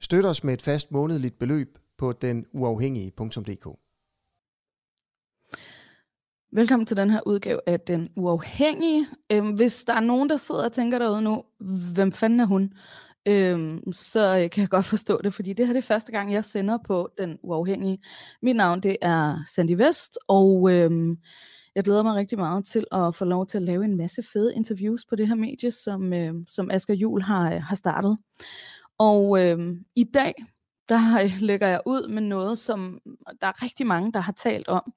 Støt os med et fast månedligt beløb på den uafhængige.dk. Velkommen til den her udgave af Den Uafhængige. Øhm, hvis der er nogen, der sidder og tænker derude nu, hvem fanden er hun? Øhm, så øh, kan jeg godt forstå det, fordi det her det er første gang, jeg sender på Den Uafhængige. Mit navn det er Sandy Vest, og øhm, jeg glæder mig rigtig meget til at få lov til at lave en masse fede interviews på det her medie, som, øh, som Asger Jul har, øh, har startet. Og øh, i dag, der øh, lægger jeg ud med noget, som der er rigtig mange, der har talt om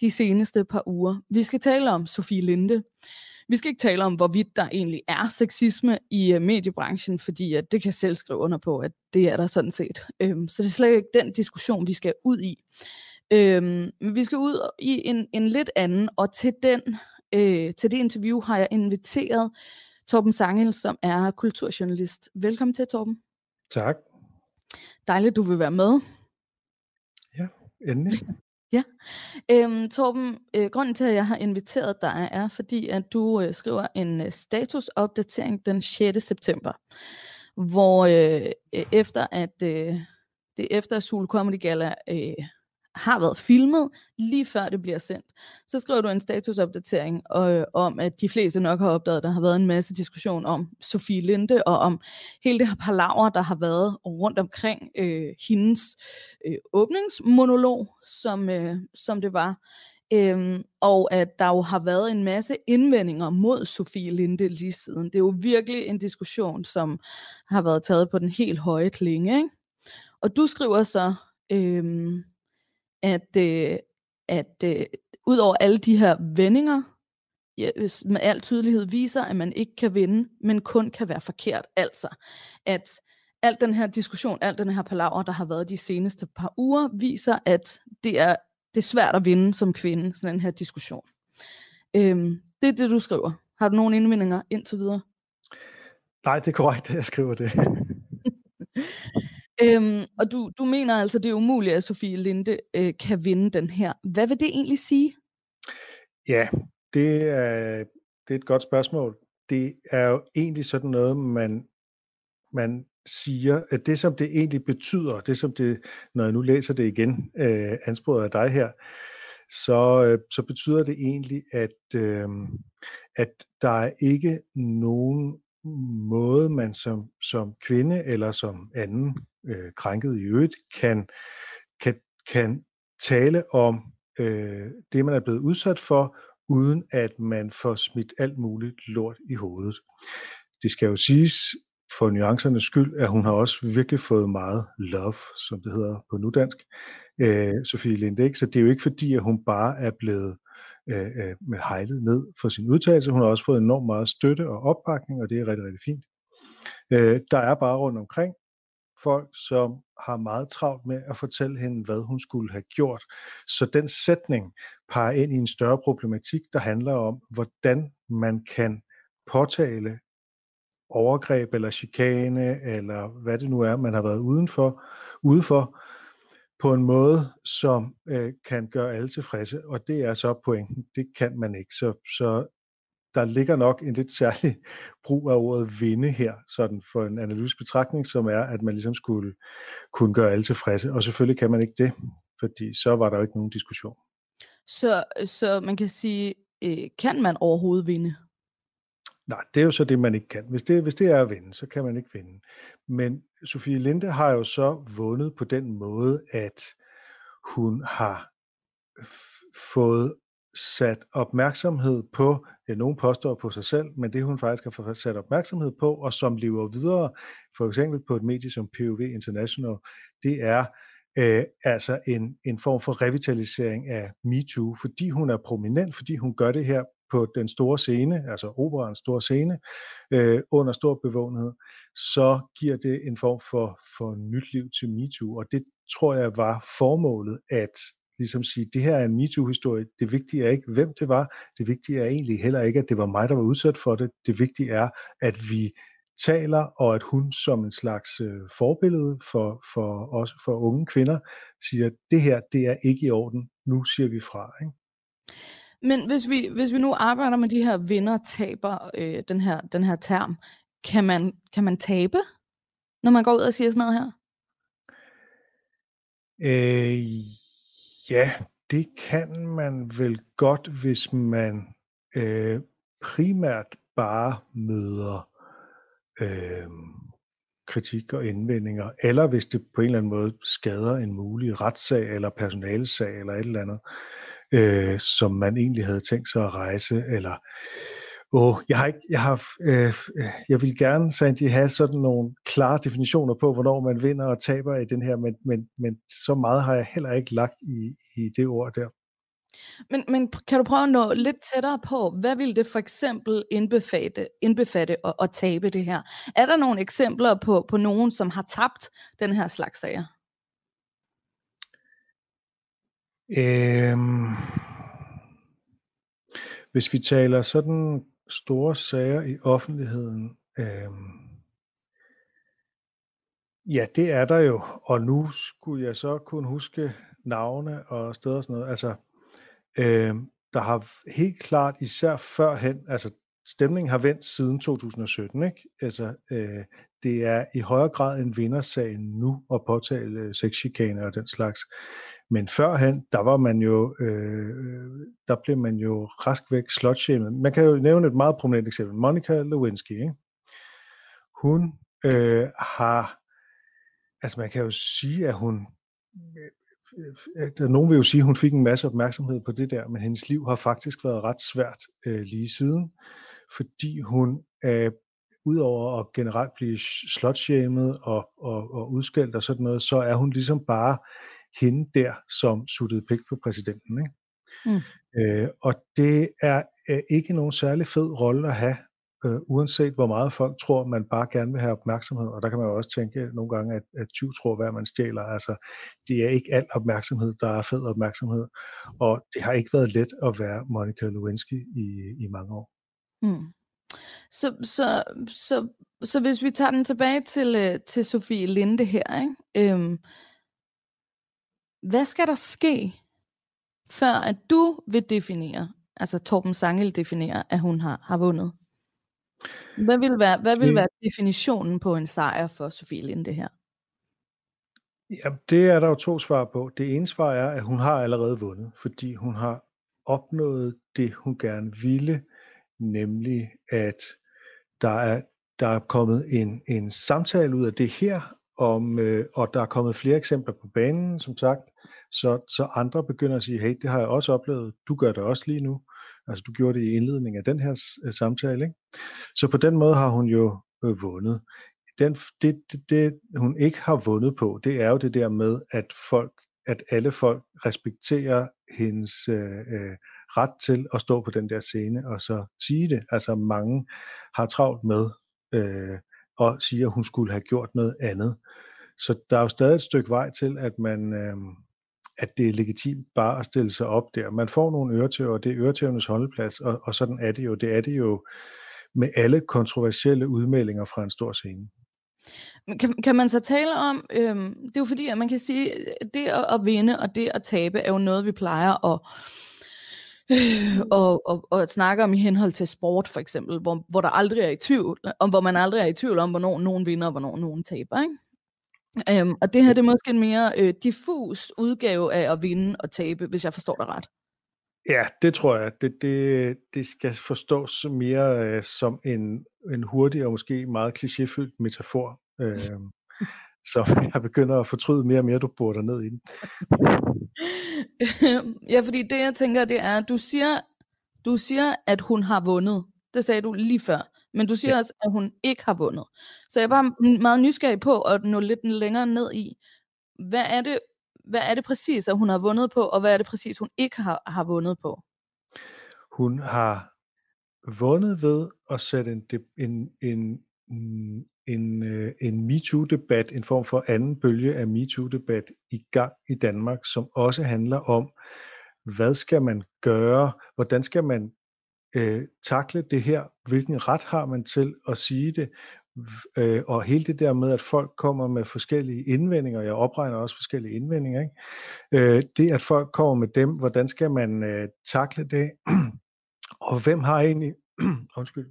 de seneste par uger. Vi skal tale om Sofie Linde. Vi skal ikke tale om, hvorvidt der egentlig er sexisme i øh, mediebranchen, fordi at det kan jeg selv skrive under på, at det er der sådan set. Øhm, så det er slet ikke den diskussion, vi skal ud i. Øhm, men vi skal ud i en, en lidt anden, og til, den, øh, til det interview har jeg inviteret Torben Sangel, som er kulturjournalist. Velkommen til, Torben. Tak. Dejligt, du vil være med. Ja, endelig. ja. Øhm, Torben, øh, grunden til, at jeg har inviteret dig, er fordi, at du øh, skriver en øh, statusopdatering den 6. september, hvor øh, efter at øh, det efter Sul Comedy Gala øh, har været filmet, lige før det bliver sendt. Så skriver du en statusopdatering øh, om, at de fleste nok har opdaget, at der har været en masse diskussion om Sofie Linde, og om hele det her palaver, der har været rundt omkring øh, hendes øh, åbningsmonolog, som, øh, som det var. Øhm, og at der jo har været en masse indvendinger mod Sofie Linde lige siden. Det er jo virkelig en diskussion, som har været taget på den helt høje klinge. Ikke? Og du skriver så, øhm, at, øh, at øh, ud over alle de her vendinger, ja, med al tydelighed viser, at man ikke kan vinde, men kun kan være forkert. Altså, at al den her diskussion, al den her palaver, der har været de seneste par uger, viser, at det er, det er svært at vinde som kvinde, sådan den her diskussion. Øhm, det er det, du skriver. Har du nogle indvendinger indtil videre? Nej, det er korrekt, at jeg skriver det. Øhm, og du, du mener altså, det er umuligt, at Sofie Linde øh, kan vinde den her. Hvad vil det egentlig sige? Ja, det er, det er et godt spørgsmål. Det er jo egentlig sådan noget, man, man siger, at det som det egentlig betyder, det som det, når jeg nu læser det igen, øh, ansporet af dig her, så, øh, så betyder det egentlig, at, øh, at der er ikke nogen måde, man som, som kvinde eller som anden øh, krænket i øvrigt, kan, kan, kan tale om øh, det, man er blevet udsat for, uden at man får smidt alt muligt lort i hovedet. Det skal jo siges for nuancernes skyld, at hun har også virkelig fået meget love, som det hedder på nudansk, øh, Sofie Linde. Så det er jo ikke fordi, at hun bare er blevet øh, øh med hejlet ned for sin udtalelse. Hun har også fået enormt meget støtte og opbakning, og det er rigtig, rigtig fint. Øh, der er bare rundt omkring folk, som har meget travlt med at fortælle hende, hvad hun skulle have gjort. Så den sætning peger ind i en større problematik, der handler om, hvordan man kan påtale overgreb eller chikane, eller hvad det nu er, man har været udenfor, udenfor på en måde, som øh, kan gøre alle tilfredse, og det er så pointen. Det kan man ikke. Så, så der ligger nok en lidt særlig brug af ordet vinde her, sådan for en analytisk betragtning, som er, at man ligesom skulle kunne gøre alle tilfredse. Og selvfølgelig kan man ikke det, fordi så var der jo ikke nogen diskussion. Så, så man kan sige, øh, kan man overhovedet vinde? Nej, det er jo så det, man ikke kan. Hvis det, hvis det er at vinde, så kan man ikke vinde. Men Sofie Linde har jo så vundet på den måde, at hun har fået sat opmærksomhed på, ja, nogen påstår på sig selv, men det hun faktisk har fået sat opmærksomhed på, og som lever videre, for eksempel på et medie som POV International, det er øh, altså en, en form for revitalisering af MeToo, fordi hun er prominent, fordi hun gør det her på den store scene, altså operans store scene, øh, under stor bevågenhed, så giver det en form for, for nyt liv til MeToo, og det tror jeg var formålet, at ligesom sige, det her er en MeToo-historie. Det vigtige er ikke, hvem det var. Det vigtige er egentlig heller ikke, at det var mig, der var udsat for det. Det vigtige er, at vi taler, og at hun som en slags øh, forbillede for, for, også for unge kvinder siger, at det her, det er ikke i orden. Nu siger vi fra. Ikke? Men hvis vi, hvis vi nu arbejder med de her vinder-taber, øh, den, her, den her term, kan man, kan man tabe, når man går ud og siger sådan noget her? Øh, ja, det kan man vel godt, hvis man øh, primært bare møder øh, kritik og indvendinger, eller hvis det på en eller anden måde skader en mulig retssag eller personalesag eller et eller andet, øh, som man egentlig havde tænkt sig at rejse, eller åh, jeg har ikke, jeg har, øh, jeg vil gerne, Sandy, have sådan nogle klare definitioner på, hvornår man vinder og taber i den her, men, men, men så meget har jeg heller ikke lagt i, i det ord der. Men, men kan du prøve at nå lidt tættere på, hvad vil det for eksempel indbefatte, indbefatte at, at tabe det her? Er der nogle eksempler på, på nogen, som har tabt den her slags sager? Øhm, hvis vi taler sådan store sager i offentligheden, øhm, ja, det er der jo, og nu skulle jeg så kun huske navne og steder og sådan noget. Altså, øh, der har helt klart, især førhen, altså stemningen har vendt siden 2017, ikke? Altså, øh, det er i højere grad en vindersag nu at påtale sexchikane og den slags. Men førhen, der var man jo, øh, der blev man jo rask væk slotshamed. Man kan jo nævne et meget prominent eksempel. Monica Lewinsky, ikke? Hun øh, har, altså man kan jo sige, at hun øh, nogen vil jo sige, at hun fik en masse opmærksomhed på det der, men hendes liv har faktisk været ret svært øh, lige siden, fordi hun øh, udover at generelt blive slotshamed og, og, og udskældt og sådan noget, så er hun ligesom bare hende der, som suttede pik på præsidenten. Ikke? Mm. Øh, og det er øh, ikke nogen særlig fed rolle at have, øh, uanset hvor meget folk tror, man bare gerne vil have opmærksomhed. Og der kan man jo også tænke nogle gange, at, at 20 tror, hvad man stjæler. Altså, det er ikke al opmærksomhed, der er fed opmærksomhed. Og det har ikke været let at være Monica Lewinsky i, i mange år. Mm. Så, så, så, så hvis vi tager den tilbage til, øh, til Sofie Linde her, ikke? Øhm, hvad skal der ske, før at du vil definere, altså Torben Sangel definerer, at hun har, har vundet? Hvad vil, være, hvad vil være definitionen på en sejr for Sofie Linde her? Ja, det er der jo to svar på. Det ene svar er, at hun har allerede vundet, fordi hun har opnået det, hun gerne ville, nemlig at der er, der er kommet en, en samtale ud af det her, om, øh, og der er kommet flere eksempler på banen, som sagt, så, så andre begynder at sige, hey, det har jeg også oplevet, du gør det også lige nu. Altså du gjorde det i indledningen af den her øh, samtale. Ikke? Så på den måde har hun jo øh, vundet. Den, det, det, det hun ikke har vundet på, det er jo det der med, at folk, at alle folk respekterer hendes øh, øh, ret til at stå på den der scene og så sige det. Altså mange har travlt med øh, og siger, at hun skulle have gjort noget andet. Så der er jo stadig et stykke vej til, at man, øh, at det er legitimt bare at stille sig op der. Man får nogle øretøver, og det er øretøvernes holdeplads, og, og sådan er det jo. Det er det jo med alle kontroversielle udmeldinger fra en stor scene. Kan, kan man så tale om, øhm, det er jo fordi, at man kan sige, at det at, at vinde og det at tabe er jo noget, vi plejer at, øh, og, og, og at snakke om i henhold til sport for eksempel, hvor, hvor der aldrig er i tvivl, om hvor man aldrig er i tvivl om, hvornår nogen vinder og hvornår nogen taber. Ikke? Øhm, og det her det er måske en mere øh, diffus udgave af at vinde og tabe, hvis jeg forstår dig ret. Ja, det tror jeg. Det, det, det skal forstås mere øh, som en, en hurtig og måske meget klichéfyldt metafor. Øh, så jeg begynder at fortryde mere og mere, du bor ned i den. ja, fordi det jeg tænker, det er, du siger, du siger, at hun har vundet. Det sagde du lige før. Men du siger ja. også, at hun ikke har vundet. Så jeg er bare meget nysgerrig på at nå lidt længere ned i, hvad er det, hvad er det præcis, at hun har vundet på, og hvad er det præcis, hun ikke har, har vundet på? Hun har vundet ved at sætte en, en, en, en, øh, en MeToo-debat, en form for anden bølge af MeToo-debat i gang i Danmark, som også handler om, hvad skal man gøre, hvordan skal man øh, takle det her, hvilken ret har man til at sige det, øh, og hele det der med, at folk kommer med forskellige indvendinger, jeg opregner også forskellige indvendinger, ikke? Øh, det at folk kommer med dem, hvordan skal man øh, takle det, og hvem har egentlig, undskyld,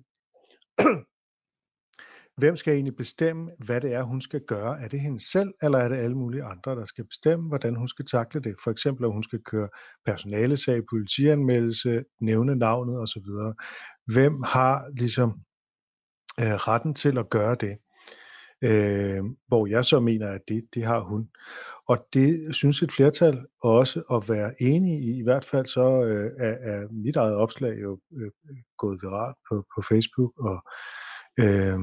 hvem skal egentlig bestemme, hvad det er, hun skal gøre? Er det hende selv, eller er det alle mulige andre, der skal bestemme, hvordan hun skal takle det? For eksempel, om hun skal køre personalesag, politianmeldelse, nævne navnet osv. Hvem har ligesom øh, retten til at gøre det? Øh, hvor jeg så mener, at det, det har hun. Og det synes et flertal også at være enige i. I hvert fald så øh, er, er mit eget opslag jo øh, gået viralt på, på Facebook, og øh,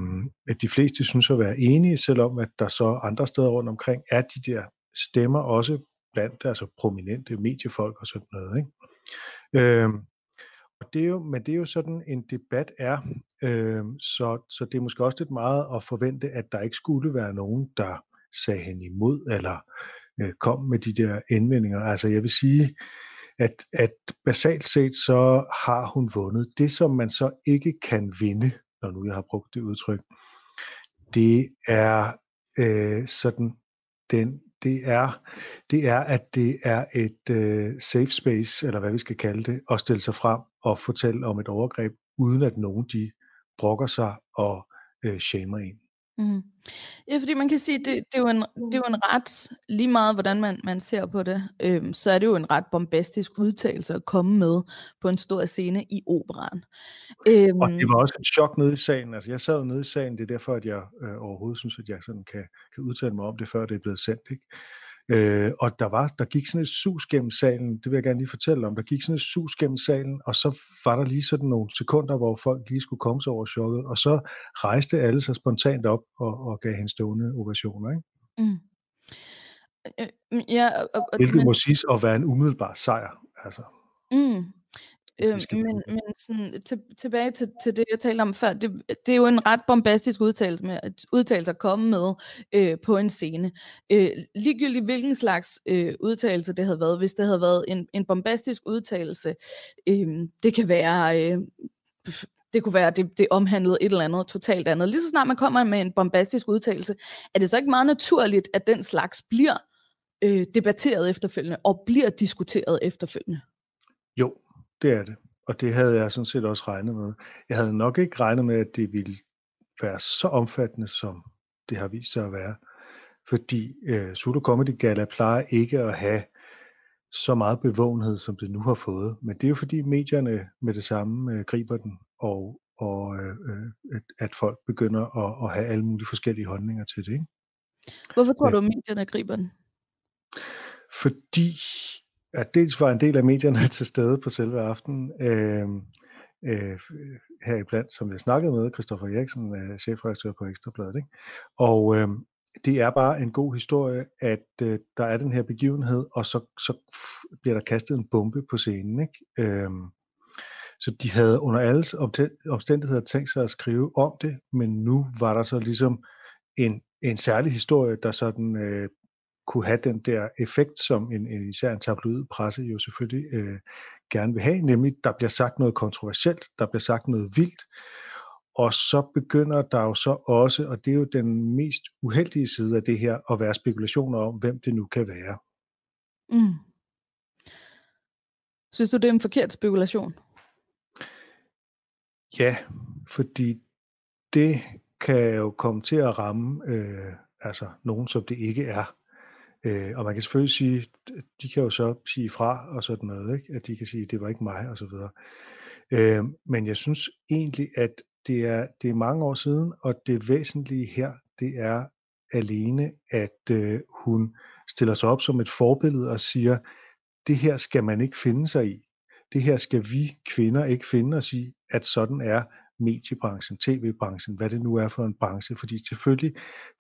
at de fleste synes at være enige, selvom at der så andre steder rundt omkring er de der stemmer også blandt altså prominente mediefolk og sådan noget. Ikke? Øh, og det er jo, men det er jo sådan en debat er, øh, så, så det er måske også lidt meget at forvente, at der ikke skulle være nogen, der sagde hende imod, eller øh, kom med de der indvendinger. Altså jeg vil sige, at, at basalt set så har hun vundet. Det, som man så ikke kan vinde, når nu jeg har brugt det udtryk, det er øh, sådan den det er, det er, at det er et øh, safe space, eller hvad vi skal kalde det, at stille sig frem og fortælle om et overgreb, uden at nogen de brokker sig og øh, shamer en. Mm. Ja, fordi man kan sige, det, det, er jo en, det er jo en ret, lige meget hvordan man, man ser på det, øhm, så er det jo en ret bombastisk udtalelse at komme med på en stor scene i operan. Øhm, og det var også et chok nede i sagen. Altså jeg sad jo nede i sagen, det er derfor, at jeg øh, overhovedet synes, at jeg sådan kan, kan udtale mig om det, før det er blevet sendt. Ikke? Øh, og der, var, der gik sådan et sus gennem salen, det vil jeg gerne lige fortælle om, der gik sådan et sus gennem salen, og så var der lige sådan nogle sekunder, hvor folk lige skulle komme sig over chokket, og så rejste alle sig spontant op og, og gav hende stående ovationer. Ikke? Mm. Øh, øh ja, og, og, Hvilket men... må siges at være en umiddelbar sejr. Altså. Mm. Øh, men men sådan, til, tilbage til, til det, jeg talte om før, det, det er jo en ret bombastisk udtalelse, med, udtalelse at komme med øh, på en scene. Øh, ligegyldigt hvilken slags øh, udtalelse det havde været, hvis det havde været en, en bombastisk udtalelse, øh, det kan være... Øh, det kunne være, at det, det omhandlede et eller andet totalt andet. Lige så snart man kommer med en bombastisk udtalelse, er det så ikke meget naturligt, at den slags bliver øh, debatteret efterfølgende, og bliver diskuteret efterfølgende? Jo, det er det. Og det havde jeg sådan set også regnet med. Jeg havde nok ikke regnet med, at det ville være så omfattende, som det har vist sig at være. Fordi øh, Zulu Comedy Gala plejer ikke at have så meget bevågenhed, som det nu har fået. Men det er jo fordi medierne med det samme øh, griber den, og, og øh, øh at, at folk begynder at, at have alle mulige forskellige holdninger til det. Ikke? Hvorfor tror ja. du, at medierne griber den? Fordi at dels var en del af medierne til stede på selve aftenen, øh, øh, heriblandt, som jeg snakkede med, Christoffer Eriksen, øh, chefredaktør på Ekstrabladet. Ikke? Og øh, det er bare en god historie, at øh, der er den her begivenhed, og så, så bliver der kastet en bombe på scenen. Ikke? Øh, så de havde under alle omstændigheder tænkt sig at skrive om det, men nu var der så ligesom en, en særlig historie, der sådan øh, kunne have den der effekt, som en, en især en tabloid presse jo selvfølgelig øh, gerne vil have, nemlig der bliver sagt noget kontroversielt, der bliver sagt noget vildt, og så begynder der jo så også, og det er jo den mest uheldige side af det her, at være spekulationer om, hvem det nu kan være. Mm. Synes du, det er en forkert spekulation? Ja, fordi det kan jo komme til at ramme øh, altså nogen, som det ikke er. Øh, og man kan selvfølgelig sige, de kan jo så sige fra og sådan noget, ikke? at de kan sige, det var ikke mig og så videre. Øh, men jeg synes egentlig, at det er, det er mange år siden, og det væsentlige her, det er alene, at øh, hun stiller sig op som et forbillede og siger, det her skal man ikke finde sig i. Det her skal vi kvinder ikke finde os i, at sådan er mediebranchen, tv-branchen, hvad det nu er for en branche, fordi selvfølgelig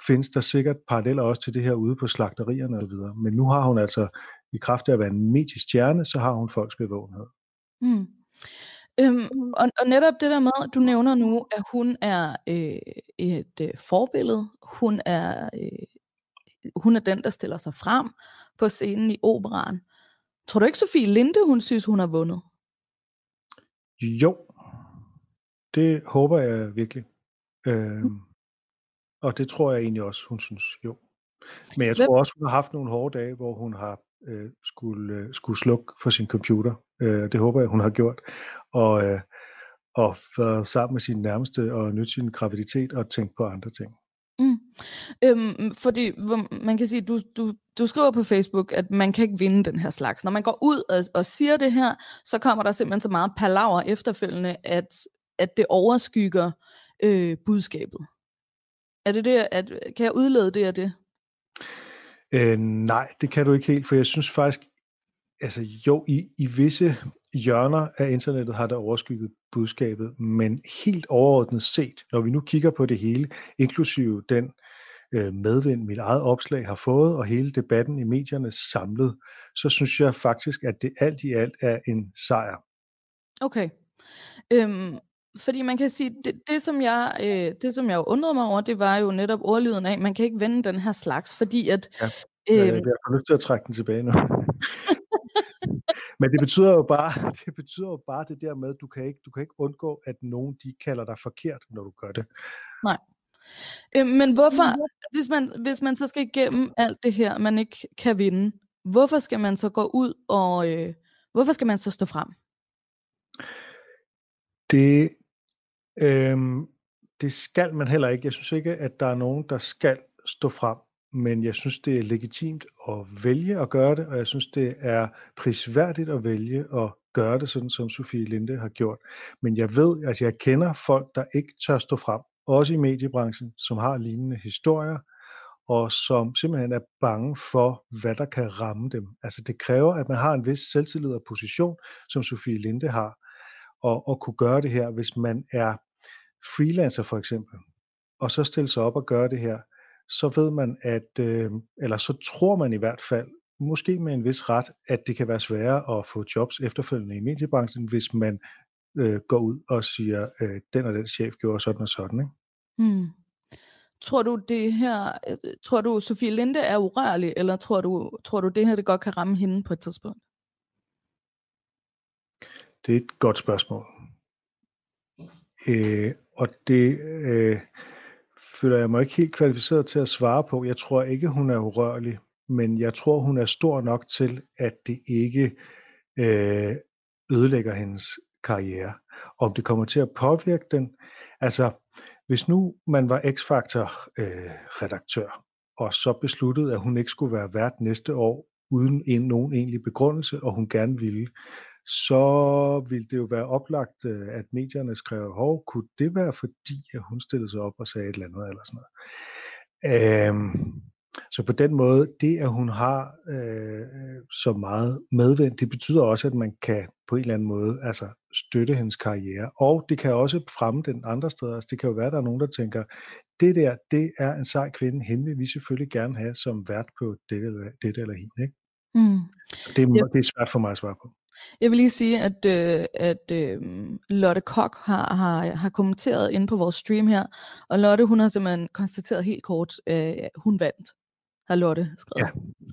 findes der sikkert paralleller også til det her ude på slagterierne og videre, men nu har hun altså, i kraft af at være en mediestjerne, så har hun folks bevågenhed. Mm. Øhm, og, og netop det der med, at du nævner nu, at hun er øh, et øh, forbillede. Hun er, øh, hun er den, der stiller sig frem på scenen i operan. Tror du ikke, Sofie Linde, hun synes, hun har vundet? Jo, det håber jeg virkelig. Øhm, og det tror jeg egentlig også, hun synes, jo. Men jeg Hvem- tror også, hun har haft nogle hårde dage, hvor hun har øh, skulle, øh, skulle slukke for sin computer. Øh, det håber jeg, hun har gjort. Og, øh, og været sammen med sin nærmeste og nyt sin graviditet og tænkt på andre ting. Mm. Øhm, fordi man kan sige, du, du, du skriver på Facebook, at man kan ikke vinde den her slags. Når man går ud og, og siger det her, så kommer der simpelthen så meget palaver efterfølgende, at, at det overskygger øh, budskabet. Er det det, at, kan jeg udlede det af det? Øh, nej, det kan du ikke helt, for jeg synes faktisk, altså jo, i, i visse hjørner af internettet har der overskygget budskabet, men helt overordnet set, når vi nu kigger på det hele, inklusive den øh, medvind, mit eget opslag har fået, og hele debatten i medierne samlet, så synes jeg faktisk, at det alt i alt er en sejr. Okay. Øhm, fordi man kan sige, det, det, som jeg, øh, det som jeg undrede mig over, det var jo netop ordlyden af, man kan ikke vende den her slags, fordi at... Ja. Øh, jeg får lyst til at trække den tilbage nu. Men det betyder jo bare, det betyder jo bare det der med, at du kan ikke, du kan ikke undgå, at nogen de kalder dig forkert, når du gør det. Øh, men hvorfor, hvis man, hvis man så skal igennem alt det her, man ikke kan vinde, hvorfor skal man så gå ud og, øh, hvorfor skal man så stå frem? Det, øhm, det skal man heller ikke. Jeg synes ikke, at der er nogen, der skal stå frem, men jeg synes, det er legitimt at vælge at gøre det, og jeg synes, det er prisværdigt at vælge at gøre det, sådan som Sofie Linde har gjort. Men jeg ved, altså jeg kender folk, der ikke tør stå frem, også i mediebranchen, som har lignende historier, og som simpelthen er bange for, hvad der kan ramme dem. Altså det kræver, at man har en vis selvtillid og position, som Sofie Linde har, og, og kunne gøre det her, hvis man er freelancer for eksempel, og så stille sig op og gøre det her, så ved man, at, øh, eller så tror man i hvert fald, måske med en vis ret, at det kan være sværere at få jobs efterfølgende i mediebranchen, hvis man øh, går ud og siger, øh, den og den chef gjorde sådan og sådan. Ikke? Hmm. Tror du det her, øh, tror du Sofie Linde er urørlig, eller tror du, tror du det her det godt kan ramme hende på et tidspunkt? Det er et godt spørgsmål. Øh, og det øh, føler jeg mig ikke helt kvalificeret til at svare på. Jeg tror ikke, hun er urørlig, men jeg tror, hun er stor nok til, at det ikke øh, ødelægger hendes karriere. Om det kommer til at påvirke den, altså hvis nu man var X-Factor-redaktør, øh, og så besluttede, at hun ikke skulle være vært næste år, uden en, nogen egentlig begrundelse, og hun gerne ville, så ville det jo være oplagt, øh, at medierne skrev, hov, kunne det være fordi, at hun stillede sig op og sagde et eller andet, eller sådan noget. Øhm, så på den måde, det at hun har øh, så meget medvind, det betyder også, at man kan på en eller anden måde altså, støtte hendes karriere. Og det kan også fremme den andre steder. Altså, det kan jo være, at der er nogen, der tænker, det der, det er en sej kvinde, hende vil vi selvfølgelig gerne have som vært på dette eller, dette eller hende. Ikke? Mm. Det, er, det er svært for mig at svare på. Jeg vil lige sige, at, øh, at øh, Lotte Kok har, har, har kommenteret inde på vores stream her, og Lotte, hun har simpelthen konstateret helt kort, øh, hun vandt, har Lotte skrevet.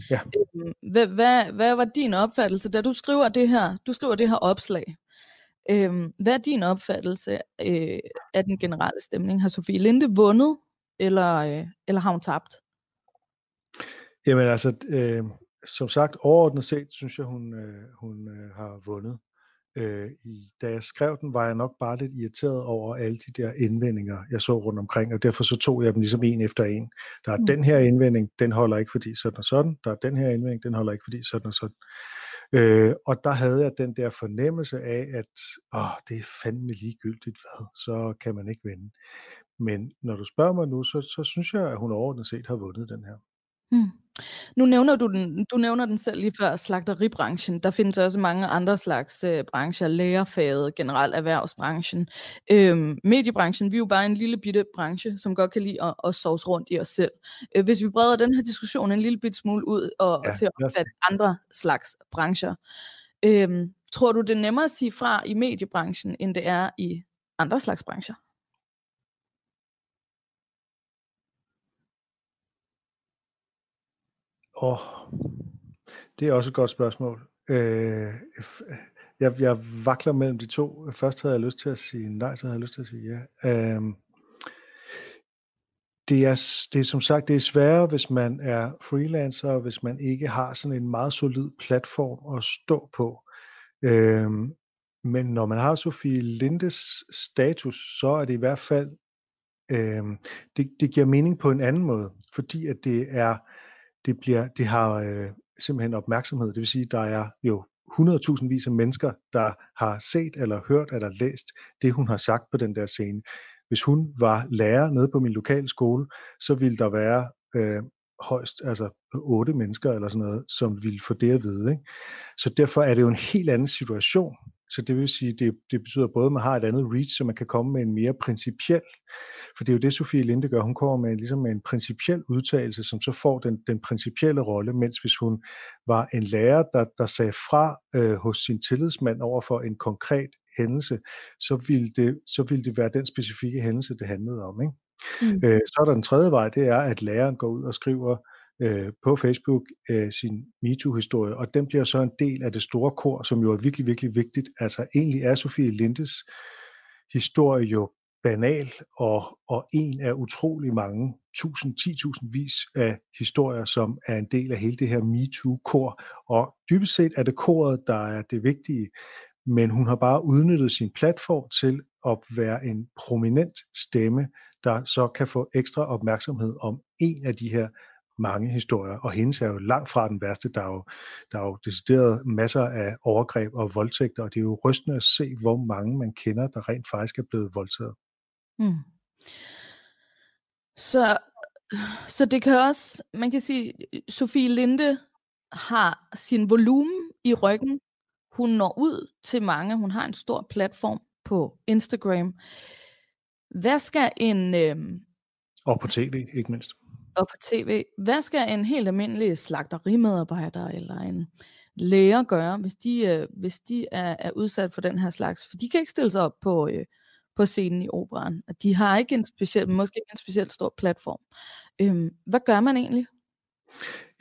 Ja, ja. Øhm, hvad, hvad, hvad var din opfattelse, da du skriver det her, du skriver det her opslag? Øhm, hvad er din opfattelse øh, af den generelle stemning? Har Sofie Linde vundet, eller, øh, eller har hun tabt? Jamen altså, øh, som sagt, overordnet set, synes jeg, hun, øh, hun øh, har vundet. Øh, i, da jeg skrev den, var jeg nok bare lidt irriteret over alle de der indvendinger, jeg så rundt omkring, og derfor så tog jeg dem ligesom en efter en. Der er Mm. mm. den her indvending, den holder ikke, fordi sådan og sådan. Der er den her indvending, den holder ikke, fordi sådan og sådan. Øh, og der havde jeg den der fornemmelse af, at åh, det er fandme ligegyldigt hvad, så kan man ikke vinde. Men når du spørger mig nu, så, så synes jeg, at hun overordnet set har vundet den her. Hmm. Nu nævner du den, du nævner den selv lige før, slagteribranchen. Der findes også mange andre slags øh, brancher, lærerfaget, generelt erhvervsbranchen. Øhm, mediebranchen, vi er jo bare en lille bitte branche, som godt kan lide at, at sovs rundt i os selv. Øh, hvis vi breder den her diskussion en lille bit smule ud og, Ja, og til at omfatte andre slags brancher. Øhm, tror du, det er nemmere at sige fra i mediebranchen, end det er i andre slags brancher? Åh, oh, det er også et godt spørgsmål. Øh, jeg, jeg vakler mellem de to. Først havde jeg lyst til at sige nej, så havde jeg lyst til at sige ja. Øh, det er, det er som sagt det er sværere, hvis man er freelancer, hvis man ikke har sådan en meget solid platform at stå på. Øh, men når man har Sofie Lindes status, så er det i hvert fald, øh, det, det giver mening på en anden måde, fordi at det er, det bliver, det har øh, simpelthen opmærksomhed. Det vil sige, der er jo 100.000 vis af mennesker, der har set eller hørt eller læst det, hun har sagt på den der scene hvis hun var lærer nede på min lokale skole, så ville der være øh, højst altså otte mennesker eller sådan noget, som ville få det at vide. Ikke? Så derfor er det jo en helt anden situation. Så det vil sige, det, det betyder både, at man har et andet reach, så man kan komme med en mere principiel, for det er jo det, Sofie Linde gør. Hun kommer med, ligesom med en principiel udtalelse, som så får den, den principielle rolle, mens hvis hun var en lærer, der, der sagde fra øh, hos sin tillidsmand over for en konkret hændelse, så ville det, så ville det være den specifikke hændelse, det handlede om. Ikke? Mm. Øh, så er der den tredje vej, det er, at læreren går ud og skriver øh, på Facebook øh, sin MeToo-historie, og den bliver så en del af det store kor, som jo er virkelig, virkelig vigtigt. Altså egentlig er Sofie Lindes historie jo banal og, og en af utrolig mange tusind, ti vis af historier, som er en del af hele det her MeToo-kor. Og dybest set er det koret, der er det vigtige men hun har bare udnyttet sin platform til at være en prominent stemme, der så kan få ekstra opmærksomhed om en af de her mange historier, og hendes er jo langt fra den værste. Der er jo, der er jo decideret masser af overgreb og voldtægter, og det er jo rystende at se, hvor mange man kender, der rent faktisk er blevet voldtaget. Mm. Så, så det kan også, man kan sige, Sofie Linde har sin volumen i ryggen, hun når ud til mange. Hun har en stor platform på Instagram. Hvad skal en... Øh, og på tv, ikke mindst. Og på tv. Hvad skal en helt almindelig slagterimedarbejder eller en læger gøre, hvis de, øh, hvis de er, er udsat for den her slags? For de kan ikke stille sig op på, øh, på scenen i operan. De har ikke en speciel, måske ikke en specielt stor platform. Øhm, hvad gør man egentlig?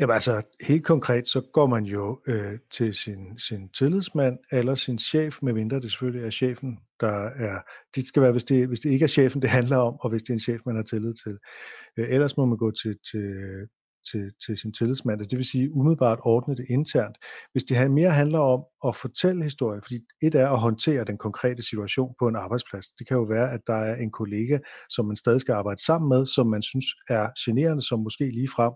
Jamen altså, helt konkret, så går man jo øh, til sin, sin tillidsmand eller sin chef, medmindre det selvfølgelig er chefen, der er, det skal være, hvis det, hvis det ikke er chefen, det handler om, og hvis det er en chef, man har tillid til. Øh, ellers må man gå til, til, til, til sin tillidsmand, altså, det vil sige umiddelbart ordne det internt. Hvis det mere handler om at fortælle historien, fordi et er at håndtere den konkrete situation på en arbejdsplads. Det kan jo være, at der er en kollega, som man stadig skal arbejde sammen med, som man synes er generende, som måske lige frem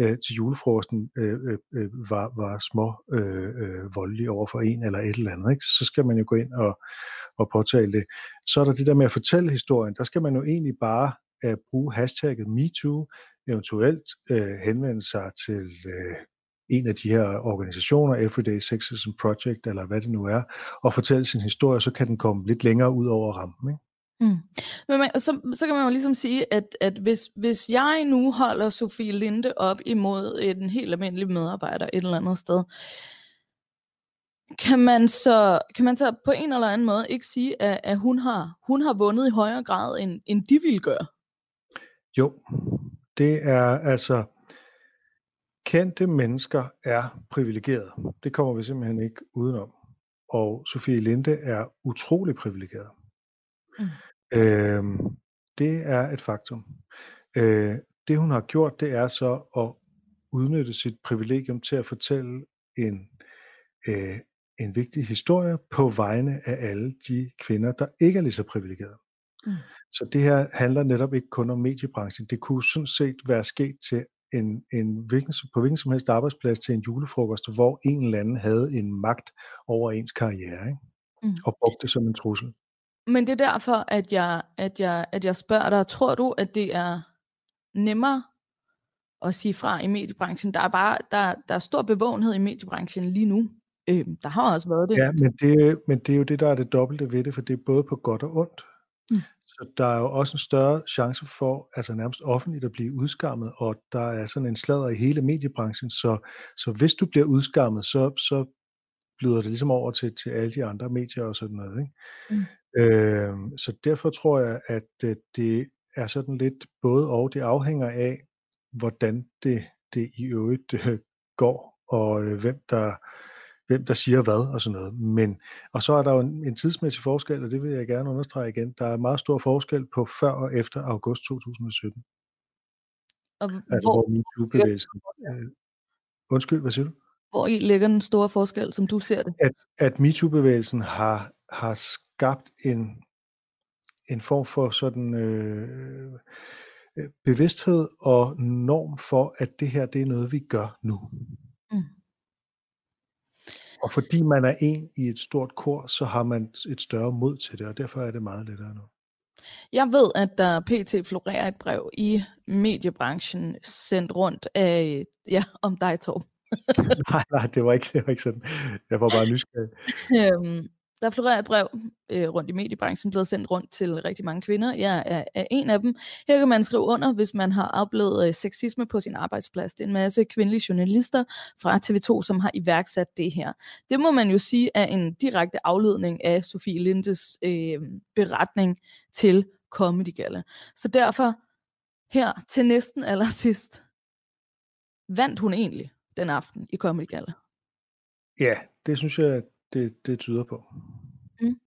øh, til julefrokosten øh, øh, øh var, var små øh, øh, voldelig over for en eller et eller andet, ikke? så skal man jo gå ind og, og påtale det. Så er der det der med at fortælle historien. Der skal man jo egentlig bare øh, bruge hashtagget MeToo, eventuelt øh, henvende sig til øh, en af de her organisationer, Everyday Sexism Project, eller hvad det nu er, og fortælle sin historie, så kan den komme lidt længere ud over rampen. Ikke? Mm. Men man, så, så kan man jo ligesom sige, at, at hvis, hvis jeg nu holder Sofie Linde op imod en helt almindelig medarbejder et eller andet sted, kan man så, kan man så på en eller anden måde ikke sige, at, at hun, har, hun har vundet i højere grad, end, end de ville gøre? Jo, det er altså, kendte mennesker er privilegeret. Det kommer vi simpelthen ikke udenom. Og Sofie Linde er utrolig privilegeret. Mm. Øh, det er et faktum. Øh, det hun har gjort, det er så at udnytte sit privilegium til at fortælle en, øh, en vigtig historie på vegne af alle de kvinder, der ikke er lige så privilegerede. Mm. Så det her handler netop ikke kun om mediebranchen. Det kunne sådan set være sket til en, en hvilken, på hvilken som helst arbejdsplads til en julefrokost, hvor en eller anden havde en magt over ens karriere, ikke? Mm. og brugte det som en trussel. Men det er derfor, at jeg, at jeg, at jeg spørger dig, tror du, at det er nemmere at sige fra i mediebranchen? Der er bare der, der er stor bevågenhed i mediebranchen lige nu. Øh, der har også været det. Ja, men det, men det er jo det, der er det dobbelte ved det, for det er både på godt og ondt. Så der er jo også en større chance for, altså nærmest offentligt at blive udskammet, og der er sådan en sladder i hele mediebranchen, så, så hvis du bliver udskammet, så, så flyder det ligesom over til, til alle de andre medier og sådan noget. Ikke? Mm. Øh, så derfor tror jeg, at øh, det er sådan lidt både og. Det afhænger af, hvordan det, det i øvrigt øh, går, og øh, hvem der hvem der siger hvad og sådan noget. Men, og så er der jo en, en tidsmæssig forskel, og det vil jeg gerne understrege igen. Der er meget stor forskel på før og efter august 2017. Og Altså hvor, hvor MeToo-bevægelsen... Øh, undskyld, hvad siger du? hvor i ligger den store forskel, som du ser det? At, at MeToo-bevægelsen har, har skabt en, en form for sådan øh, øh, bevidsthed og norm for, at det her det er noget, vi gør nu. Mm. Og fordi man er en i et stort kor, så har man et større mod til det, og derfor er det meget lettere nu. Jeg ved, at der pt. florerer et brev i mediebranchen sendt rundt af, ja, om dig, Torben. nej, nej, det var ikke, det var ikke sådan. Jeg var bare nysgerrig. øhm, der florerer et brev øh, rundt i mediebranchen, blevet sendt rundt til rigtig mange kvinder. Jeg er, er en af dem. Her kan man skrive under, hvis man har oplevet øh, sexisme på sin arbejdsplads. Det er en masse kvindelige journalister fra TV2, som har iværksat det her. Det må man jo sige er en direkte afledning af Sofie Lindes øh, beretning til Comedy Gala. Så derfor her til næsten allersidst, vandt hun egentlig den aften i Comedy Gala? Ja, det synes jeg, det, det tyder på.